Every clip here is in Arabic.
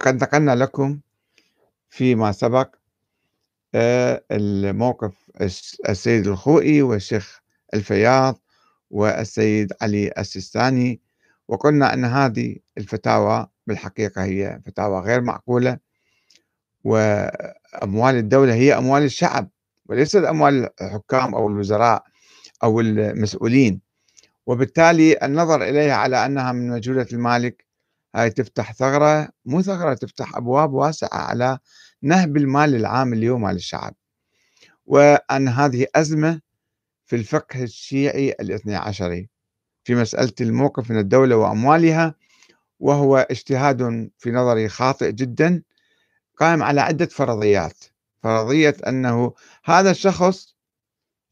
قد نقلنا لكم فيما سبق آه، الموقف السيد الخوئي والشيخ الفياض والسيد علي السيستاني وقلنا أن هذه الفتاوى بالحقيقة هي فتاوى غير معقولة وأموال الدولة هي أموال الشعب وليست أموال الحكام أو الوزراء أو المسؤولين وبالتالي النظر إليها على أنها من مجهولة المالك هاي تفتح ثغرة مو ثغرة تفتح أبواب واسعة على نهب المال العام اليوم على الشعب. وأن هذه أزمة في الفقه الشيعي الاثني عشري في مسألة الموقف من الدولة وأموالها وهو اجتهاد في نظري خاطئ جدا قائم على عدة فرضيات. فرضية أنه هذا الشخص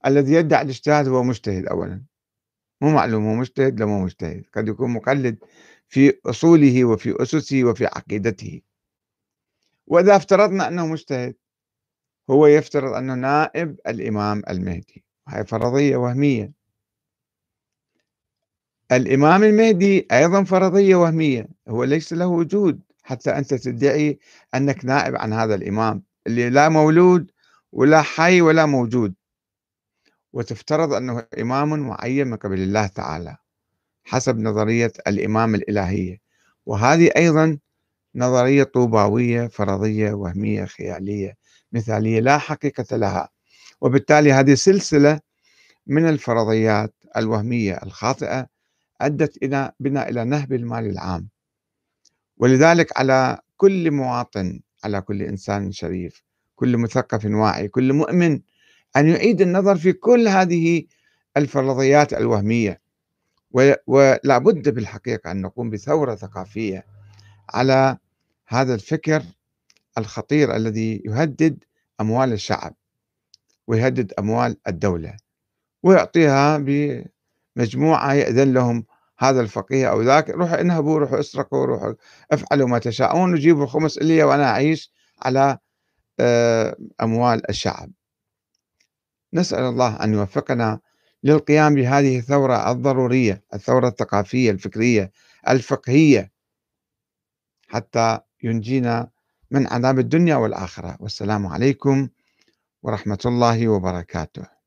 الذي يدعي الاجتهاد هو مجتهد أولا. مو معلوم هو مجتهد لو مو مجتهد. قد يكون مقلد في أصوله وفي أسسه وفي عقيدته. وإذا افترضنا أنه مجتهد هو يفترض أنه نائب الإمام المهدي. هاي فرضية وهمية. الإمام المهدي أيضا فرضية وهمية. هو ليس له وجود حتى أنت تدعي أنك نائب عن هذا الإمام. اللي لا مولود ولا حي ولا موجود. وتفترض أنه إمام معين من قبل الله تعالى حسب نظرية الإمام الإلهية. وهذه أيضا نظرية طوباوية فرضية وهمية خيالية مثالية لا حقيقة لها. وبالتالي هذه سلسلة من الفرضيات الوهمية الخاطئة أدت إلى بنا إلى نهب المال العام. ولذلك على كل مواطن على كل إنسان شريف كل مثقف واعي كل مؤمن أن يعيد النظر في كل هذه الفرضيات الوهمية. ولا بد بالحقيقة أن نقوم بثورة ثقافية على هذا الفكر الخطير الذي يهدد أموال الشعب ويهدد أموال الدولة ويعطيها بمجموعة يأذن لهم هذا الفقيه أو ذاك روحوا انهبوا روحوا اسرقوا روحوا افعلوا ما تشاءون وجيبوا الخمس إلي وأنا أعيش على آه، أموال الشعب. نسأل الله أن يوفقنا للقيام بهذه الثورة الضرورية الثورة الثقافية الفكرية الفقهية حتى ينجينا من عذاب الدنيا والآخرة. والسلام عليكم ورحمة الله وبركاته.